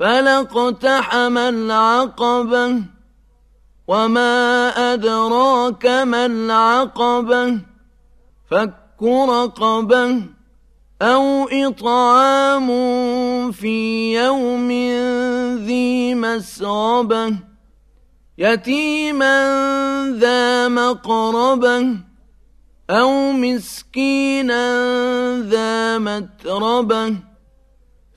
فلاقتحم العقبة وما أدراك ما العقبة فك رقبة أو إطعام في يوم ذي مسغبة يتيما ذا مقربة أو مسكينا ذا متربة.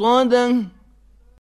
London